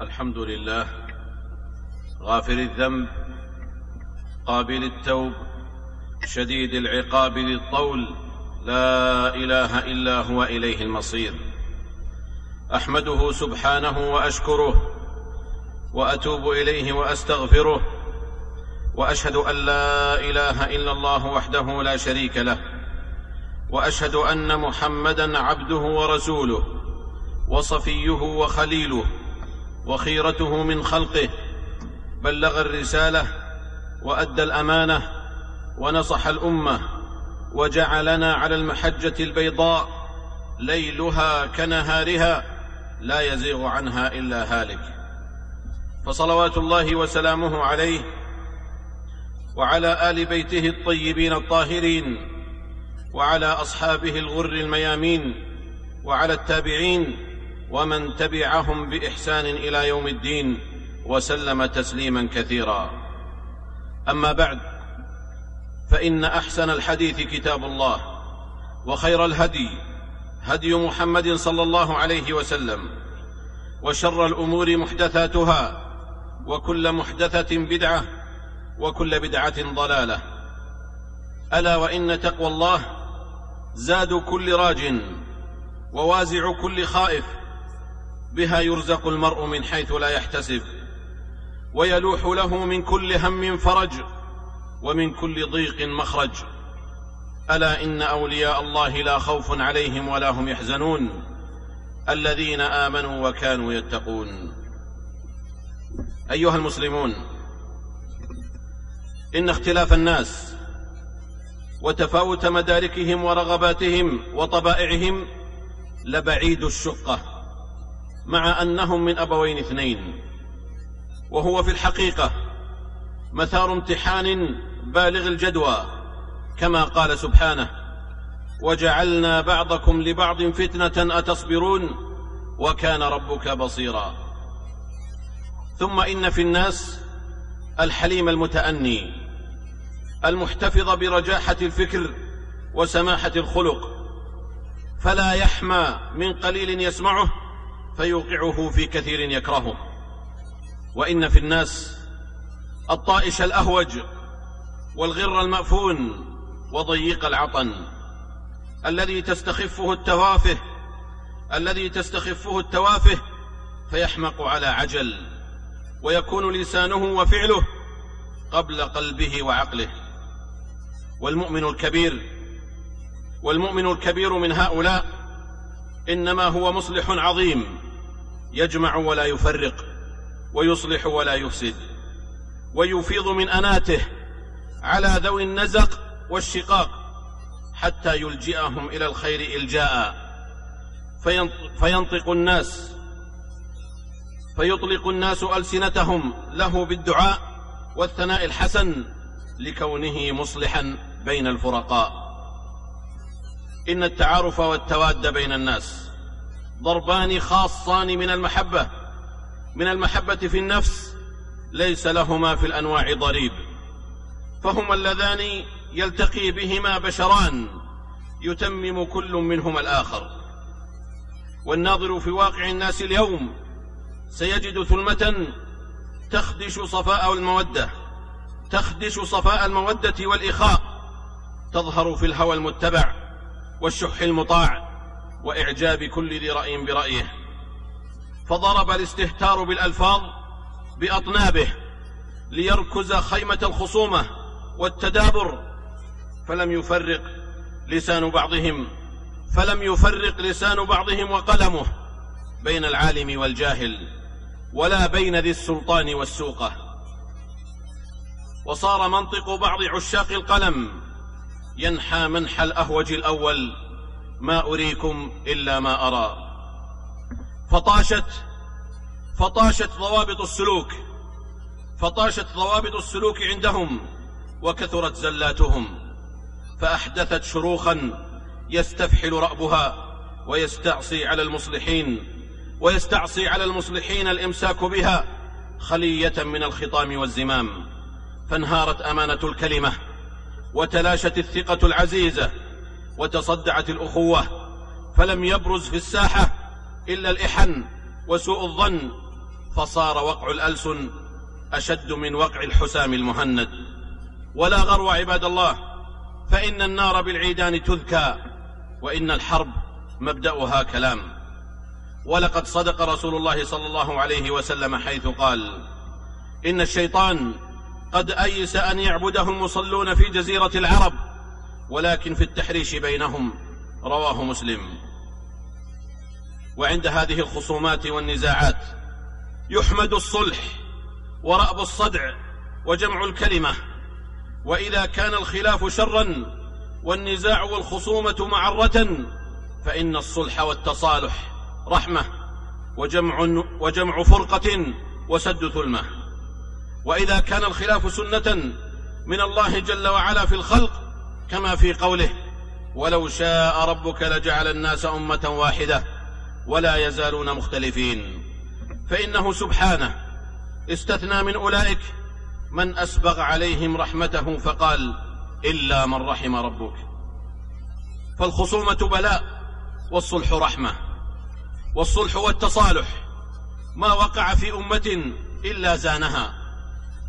الحمد لله غافر الذنب قابل التوب شديد العقاب للطول لا اله الا هو اليه المصير احمده سبحانه واشكره واتوب اليه واستغفره واشهد ان لا اله الا الله وحده لا شريك له واشهد ان محمدا عبده ورسوله وصفيه وخليله وخيرته من خلقه بلغ الرساله وادى الامانه ونصح الامه وجعلنا على المحجه البيضاء ليلها كنهارها لا يزيغ عنها الا هالك فصلوات الله وسلامه عليه وعلى ال بيته الطيبين الطاهرين وعلى اصحابه الغر الميامين وعلى التابعين ومن تبعهم باحسان الى يوم الدين وسلم تسليما كثيرا اما بعد فان احسن الحديث كتاب الله وخير الهدي هدي محمد صلى الله عليه وسلم وشر الامور محدثاتها وكل محدثه بدعه وكل بدعه ضلاله الا وان تقوى الله زاد كل راج ووازع كل خائف بها يرزق المرء من حيث لا يحتسب ويلوح له من كل هم فرج ومن كل ضيق مخرج الا ان اولياء الله لا خوف عليهم ولا هم يحزنون الذين امنوا وكانوا يتقون ايها المسلمون ان اختلاف الناس وتفاوت مداركهم ورغباتهم وطبائعهم لبعيد الشقه مع أنهم من أبوين اثنين وهو في الحقيقة مثار امتحان بالغ الجدوى كما قال سبحانه وجعلنا بعضكم لبعض فتنة أتصبرون وكان ربك بصيرا ثم إن في الناس الحليم المتأني المحتفظ برجاحة الفكر وسماحة الخلق فلا يحمى من قليل يسمعه فيوقعه في كثير يكرهه وإن في الناس الطائش الأهوج والغر المأفون وضيق العطن الذي تستخفه التوافه الذي تستخفه التوافه فيحمق على عجل ويكون لسانه وفعله قبل قلبه وعقله والمؤمن الكبير والمؤمن الكبير من هؤلاء انما هو مصلح عظيم يجمع ولا يفرق ويصلح ولا يفسد ويفيض من اناته على ذوي النزق والشقاق حتى يلجئهم الى الخير الجاء فينطق الناس فيطلق الناس السنتهم له بالدعاء والثناء الحسن لكونه مصلحا بين الفرقاء إن التعارف والتواد بين الناس ضربان خاصان من المحبة من المحبة في النفس ليس لهما في الأنواع ضريب فهما اللذان يلتقي بهما بشران يتمم كل منهما الآخر والناظر في واقع الناس اليوم سيجد ثلمة تخدش صفاء المودة تخدش صفاء المودة والإخاء تظهر في الهوى المتبع والشح المطاع واعجاب كل ذي راي برايه فضرب الاستهتار بالالفاظ باطنابه ليركز خيمه الخصومه والتدابر فلم يفرق لسان بعضهم فلم يفرق لسان بعضهم وقلمه بين العالم والجاهل ولا بين ذي السلطان والسوقه وصار منطق بعض عشاق القلم ينحى منحى الاهوج الاول ما اريكم الا ما ارى فطاشت فطاشت ضوابط السلوك فطاشت ضوابط السلوك عندهم وكثرت زلاتهم فاحدثت شروخا يستفحل رأبها ويستعصي على المصلحين ويستعصي على المصلحين الإمساك بها خلية من الخطام والزمام فانهارت أمانة الكلمة وتلاشت الثقة العزيزة وتصدعت الأخوة فلم يبرز في الساحة إلا الإحن وسوء الظن فصار وقع الألسن أشد من وقع الحسام المهند ولا غرو عباد الله فإن النار بالعيدان تذكى وإن الحرب مبدأها كلام ولقد صدق رسول الله صلى الله عليه وسلم حيث قال إن الشيطان قد أيس أن يعبده المصلون في جزيرة العرب ولكن في التحريش بينهم رواه مسلم وعند هذه الخصومات والنزاعات يحمد الصلح ورأب الصدع وجمع الكلمة وإذا كان الخلاف شرا والنزاع والخصومة معرة فإن الصلح والتصالح رحمة وجمع, وجمع فرقة وسد ثلمه واذا كان الخلاف سنه من الله جل وعلا في الخلق كما في قوله ولو شاء ربك لجعل الناس امه واحده ولا يزالون مختلفين فانه سبحانه استثنى من اولئك من اسبغ عليهم رحمته فقال الا من رحم ربك فالخصومه بلاء والصلح رحمه والصلح والتصالح ما وقع في امه الا زانها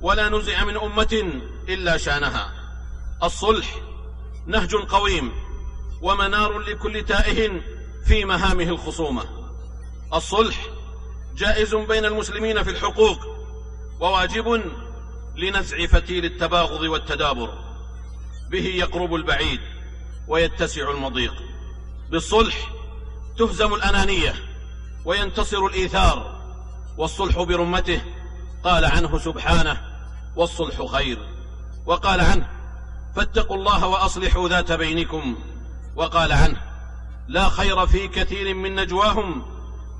ولا نزع من أمة إلا شانها الصلح نهج قويم ومنار لكل تائه في مهامه الخصومة الصلح جائز بين المسلمين في الحقوق وواجب لنزع فتيل التباغض والتدابر به يقرب البعيد ويتسع المضيق بالصلح تهزم الأنانية وينتصر الإيثار والصلح برمته قال عنه سبحانه والصلح خير وقال عنه فاتقوا الله واصلحوا ذات بينكم وقال عنه لا خير في كثير من نجواهم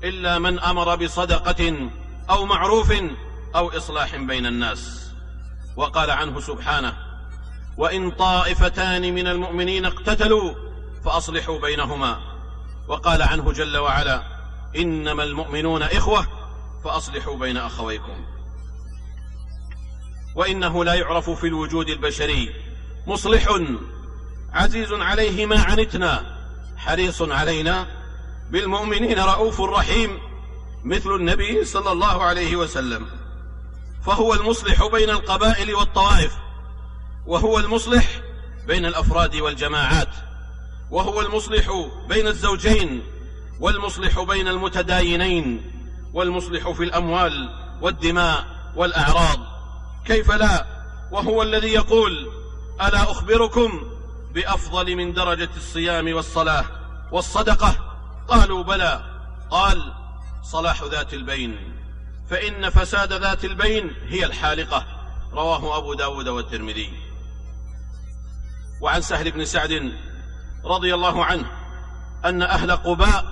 الا من امر بصدقه او معروف او اصلاح بين الناس وقال عنه سبحانه وان طائفتان من المؤمنين اقتتلوا فاصلحوا بينهما وقال عنه جل وعلا انما المؤمنون اخوه فاصلحوا بين اخويكم وانه لا يعرف في الوجود البشري مصلح عزيز عليه ما عنتنا حريص علينا بالمؤمنين رؤوف رحيم مثل النبي صلى الله عليه وسلم فهو المصلح بين القبائل والطوائف وهو المصلح بين الافراد والجماعات وهو المصلح بين الزوجين والمصلح بين المتداينين والمصلح في الاموال والدماء والاعراض كيف لا وهو الذي يقول ألا أخبركم بأفضل من درجة الصيام والصلاة والصدقة قالوا بلى قال صلاح ذات البين فإن فساد ذات البين هي الحالقة رواه أبو داود والترمذي وعن سهل بن سعد رضي الله عنه أن أهل قباء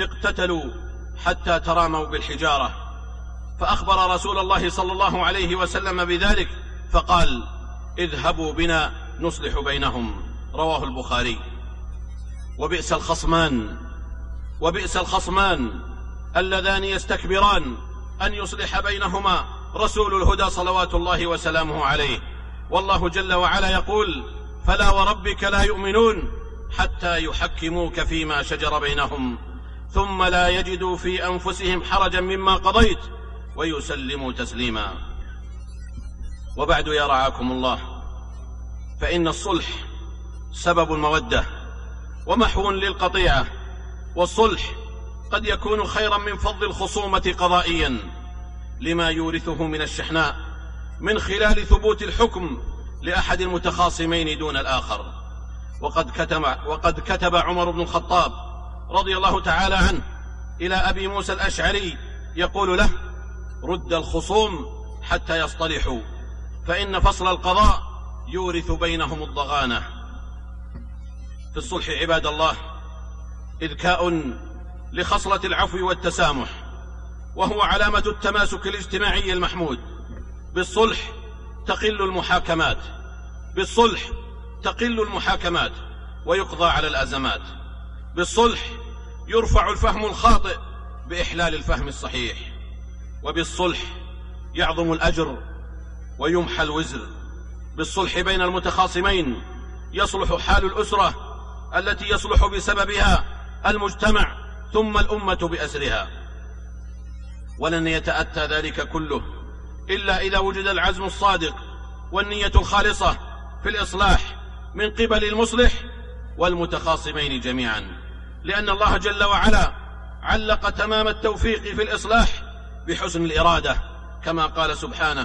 اقتتلوا حتى تراموا بالحجارة فأخبر رسول الله صلى الله عليه وسلم بذلك فقال اذهبوا بنا نصلح بينهم رواه البخاري وبئس الخصمان وبئس الخصمان اللذان يستكبران أن يصلح بينهما رسول الهدى صلوات الله وسلامه عليه والله جل وعلا يقول فلا وربك لا يؤمنون حتى يحكموك فيما شجر بينهم ثم لا يجدوا في أنفسهم حرجا مما قضيت ويسلموا تسليما وبعد يا رعاكم الله فإن الصلح سبب المودة ومحو للقطيعة والصلح قد يكون خيرا من فض الخصومة قضائيا لما يورثه من الشحناء من خلال ثبوت الحكم لأحد المتخاصمين دون الآخر وقد كتب, وقد كتب عمر بن الخطاب رضي الله تعالى عنه إلى أبي موسى الأشعري يقول له رد الخصوم حتى يصطلحوا فإن فصل القضاء يورث بينهم الضغانة في الصلح عباد الله إذكاء لخصلة العفو والتسامح وهو علامة التماسك الاجتماعي المحمود بالصلح تقل المحاكمات بالصلح تقل المحاكمات ويقضى على الأزمات بالصلح يرفع الفهم الخاطئ بإحلال الفهم الصحيح وبالصلح يعظم الأجر ويمحى الوزر بالصلح بين المتخاصمين يصلح حال الأسرة التي يصلح بسببها المجتمع ثم الأمة بأسرها ولن يتأتى ذلك كله إلا إذا وجد العزم الصادق والنية الخالصة في الإصلاح من قبل المصلح والمتخاصمين جميعا لأن الله جل وعلا علق تمام التوفيق في الإصلاح بحسن الاراده كما قال سبحانه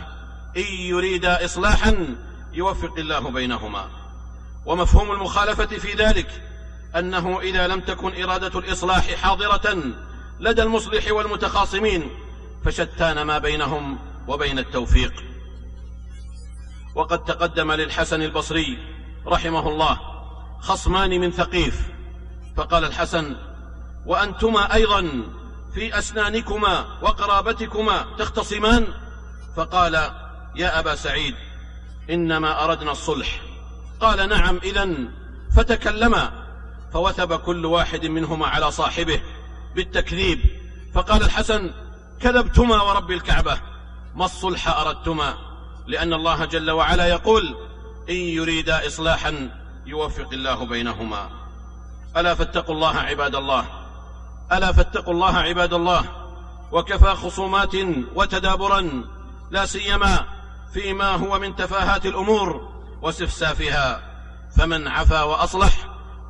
ان يريدا اصلاحا يوفق الله بينهما ومفهوم المخالفه في ذلك انه اذا لم تكن اراده الاصلاح حاضره لدى المصلح والمتخاصمين فشتان ما بينهم وبين التوفيق وقد تقدم للحسن البصري رحمه الله خصمان من ثقيف فقال الحسن وانتما ايضا في أسنانكما وقرابتكما تختصمان فقال يا أبا سعيد إنما أردنا الصلح قال نعم إذن فتكلما فوثب كل واحد منهما على صاحبه بالتكذيب فقال الحسن كذبتما ورب الكعبة ما الصلح أردتما لأن الله جل وعلا يقول إن يريدا إصلاحا يوفق الله بينهما ألا فاتقوا الله عباد الله ألا فاتقوا الله عباد الله وكفى خصومات وتدابرا لا سيما فيما هو من تفاهات الأمور واستفسافها فمن عفا وأصلح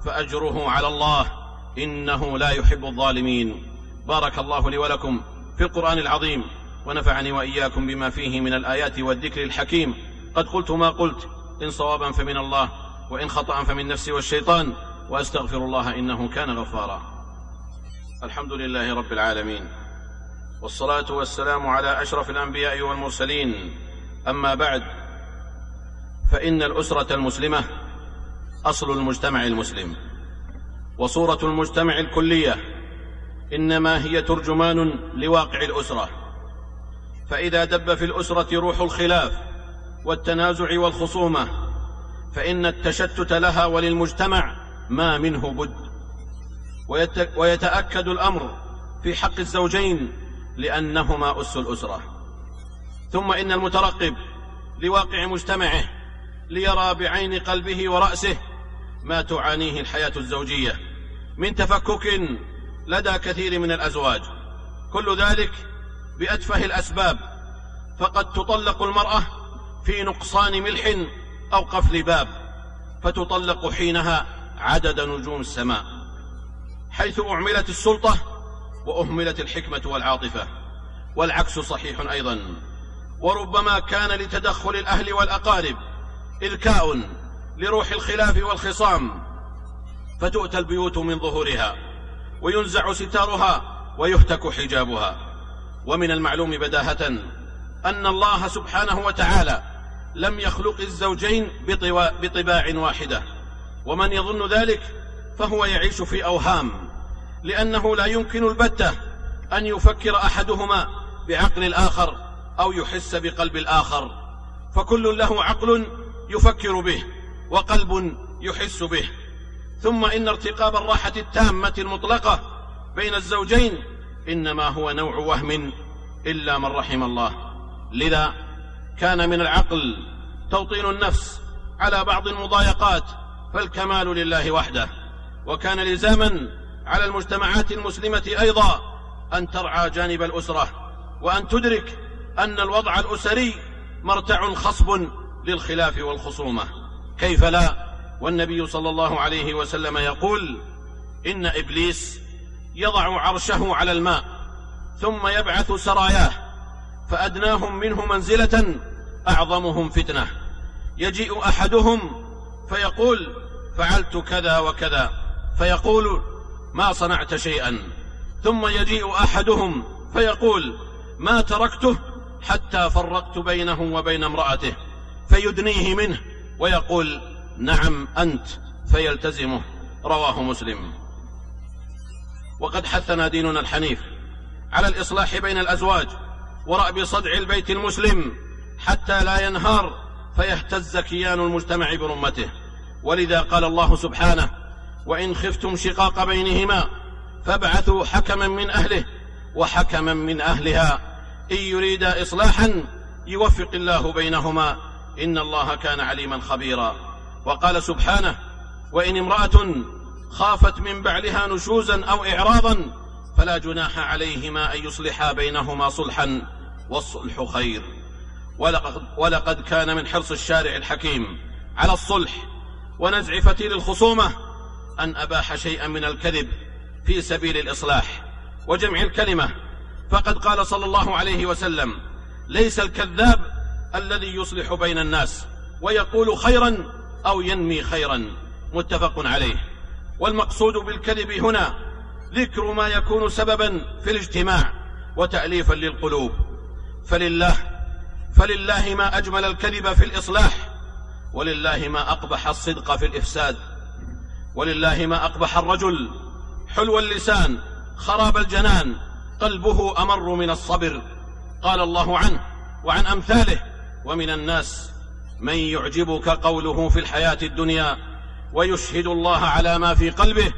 فأجره على الله إنه لا يحب الظالمين بارك الله لي ولكم في القرآن العظيم ونفعني وإياكم بما فيه من الآيات والذكر الحكيم قد قلت ما قلت إن صوابا فمن الله وإن خطأ فمن نفسي والشيطان وأستغفر الله إنه كان غفارا الحمد لله رب العالمين والصلاه والسلام على اشرف الانبياء والمرسلين اما بعد فان الاسره المسلمه اصل المجتمع المسلم وصوره المجتمع الكليه انما هي ترجمان لواقع الاسره فاذا دب في الاسره روح الخلاف والتنازع والخصومه فان التشتت لها وللمجتمع ما منه بد ويتأكد الأمر في حق الزوجين لأنهما أس الأسرة ثم إن المترقب لواقع مجتمعه ليرى بعين قلبه ورأسه ما تعانيه الحياة الزوجية من تفكك لدى كثير من الأزواج كل ذلك بأتفه الأسباب فقد تطلق المرأة في نقصان ملح أو قفل باب فتطلق حينها عدد نجوم السماء حيث أعملت السلطة وأهملت الحكمة والعاطفة والعكس صحيح أيضا وربما كان لتدخل الأهل والأقارب إذكاء لروح الخلاف والخصام فتؤتى البيوت من ظهورها وينزع ستارها ويهتك حجابها ومن المعلوم بداهة أن الله سبحانه وتعالى لم يخلق الزوجين بطباع واحدة ومن يظن ذلك فهو يعيش في أوهام لأنه لا يمكن البتة أن يفكر أحدهما بعقل الآخر أو يحس بقلب الآخر فكل له عقل يفكر به وقلب يحس به ثم إن ارتقاب الراحة التامة المطلقة بين الزوجين إنما هو نوع وهم إلا من رحم الله لذا كان من العقل توطين النفس على بعض المضايقات فالكمال لله وحده وكان لزاما على المجتمعات المسلمة أيضا أن ترعى جانب الأسرة وأن تدرك أن الوضع الأسري مرتع خصب للخلاف والخصومة كيف لا والنبي صلى الله عليه وسلم يقول إن إبليس يضع عرشه على الماء ثم يبعث سراياه فأدناهم منه منزلة أعظمهم فتنة يجيء أحدهم فيقول فعلت كذا وكذا فيقول ما صنعت شيئا ثم يجيء احدهم فيقول ما تركته حتى فرقت بينه وبين امراته فيدنيه منه ويقول نعم انت فيلتزمه رواه مسلم وقد حثنا ديننا الحنيف على الاصلاح بين الازواج وراب صدع البيت المسلم حتى لا ينهار فيهتز كيان المجتمع برمته ولذا قال الله سبحانه وإن خفتم شقاق بينهما فابعثوا حكما من أهله وحكما من أهلها إن يريدا إصلاحا يوفق الله بينهما إن الله كان عليما خبيرا وقال سبحانه وإن امرأة خافت من بعلها نشوزا أو إعراضا فلا جناح عليهما أن يصلحا بينهما صلحا والصلح خير ولقد, ولقد كان من حرص الشارع الحكيم على الصلح ونزع فتيل الخصومه أن أباح شيئا من الكذب في سبيل الإصلاح وجمع الكلمة فقد قال صلى الله عليه وسلم ليس الكذاب الذي يصلح بين الناس ويقول خيرا أو ينمي خيرا متفق عليه والمقصود بالكذب هنا ذكر ما يكون سببا في الاجتماع وتأليفا للقلوب فلله فلله ما أجمل الكذب في الإصلاح ولله ما أقبح الصدق في الإفساد ولله ما أقبح الرجل حلو اللسان خراب الجنان قلبه أمر من الصبر قال الله عنه وعن أمثاله ومن الناس من يعجبك قوله في الحياة الدنيا ويشهد الله على ما في قلبه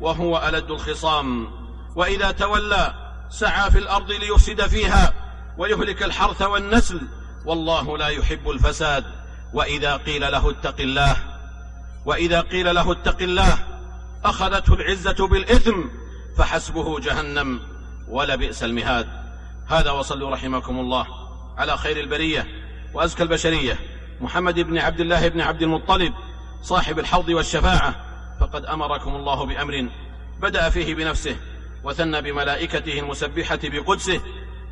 وهو ألد الخصام وإذا تولى سعى في الأرض ليفسد فيها ويهلك الحرث والنسل والله لا يحب الفساد وإذا قيل له اتق الله وإذا قيل له اتق الله أخذته العزة بالإثم فحسبه جهنم ولبئس المهاد هذا وصلوا رحمكم الله على خير البرية وأزكى البشرية محمد بن عبد الله بن عبد المطلب صاحب الحوض والشفاعة فقد أمركم الله بأمر بدأ فيه بنفسه وثنى بملائكته المسبحة بقدسه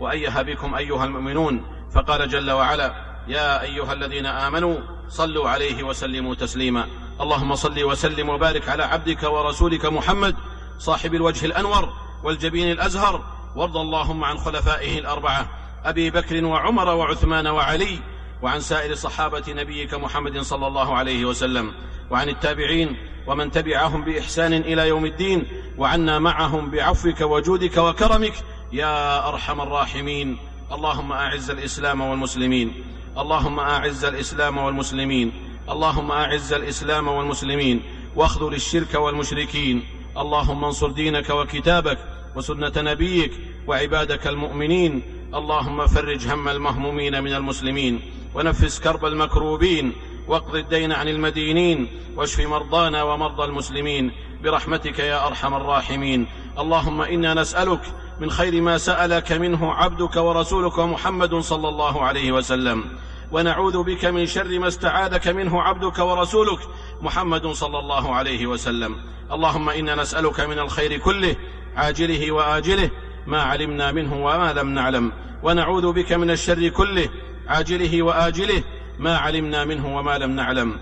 وأيها بكم أيها المؤمنون فقال جل وعلا يا ايها الذين امنوا صلوا عليه وسلموا تسليما اللهم صل وسلم وبارك على عبدك ورسولك محمد صاحب الوجه الانور والجبين الازهر وارض اللهم عن خلفائه الاربعه ابي بكر وعمر وعثمان وعلي وعن سائر صحابه نبيك محمد صلى الله عليه وسلم وعن التابعين ومن تبعهم باحسان الى يوم الدين وعنا معهم بعفوك وجودك وكرمك يا ارحم الراحمين اللهم اعز الاسلام والمسلمين اللهم اعز الاسلام والمسلمين اللهم اعز الاسلام والمسلمين واخذل الشرك والمشركين اللهم انصر دينك وكتابك وسنه نبيك وعبادك المؤمنين اللهم فرج هم المهمومين من المسلمين ونفس كرب المكروبين واقض الدين عن المدينين واشف مرضانا ومرضى المسلمين برحمتك يا ارحم الراحمين اللهم انا نسالك من خير ما سالك منه عبدك ورسولك محمد صلى الله عليه وسلم ونعوذ بك من شر ما استعاذك منه عبدك ورسولك محمد صلى الله عليه وسلم اللهم انا نسالك من الخير كله عاجله واجله ما علمنا منه وما لم نعلم ونعوذ بك من الشر كله عاجله واجله ما علمنا منه وما لم نعلم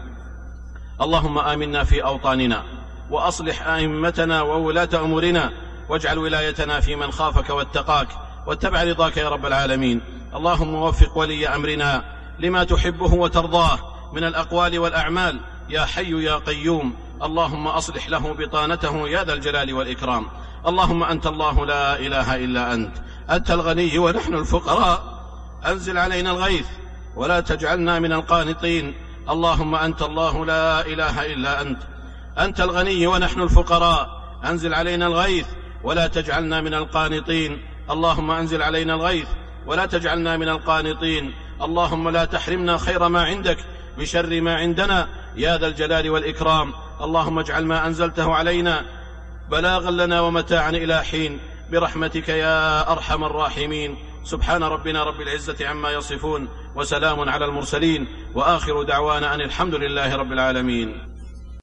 اللهم امنا في اوطاننا واصلح ائمتنا وولاه امورنا واجعل ولايتنا في من خافك واتقاك واتبع رضاك يا رب العالمين اللهم وفق ولي امرنا لما تحبه وترضاه من الاقوال والاعمال يا حي يا قيوم اللهم اصلح له بطانته يا ذا الجلال والاكرام اللهم انت الله لا اله الا انت انت الغني ونحن الفقراء انزل علينا الغيث ولا تجعلنا من القانطين اللهم انت الله لا اله الا انت انت الغني ونحن الفقراء انزل علينا الغيث ولا تجعلنا من القانطين اللهم انزل علينا الغيث ولا تجعلنا من القانطين اللهم لا تحرمنا خير ما عندك بشر ما عندنا يا ذا الجلال والإكرام اللهم اجعل ما أنزلته علينا بلاغا لنا ومتاعا إلى حين برحمتك يا أرحم الراحمين سبحان ربنا رب العزة عما يصفون وسلام على المرسلين وآخر دعوانا أن الحمد لله رب العالمين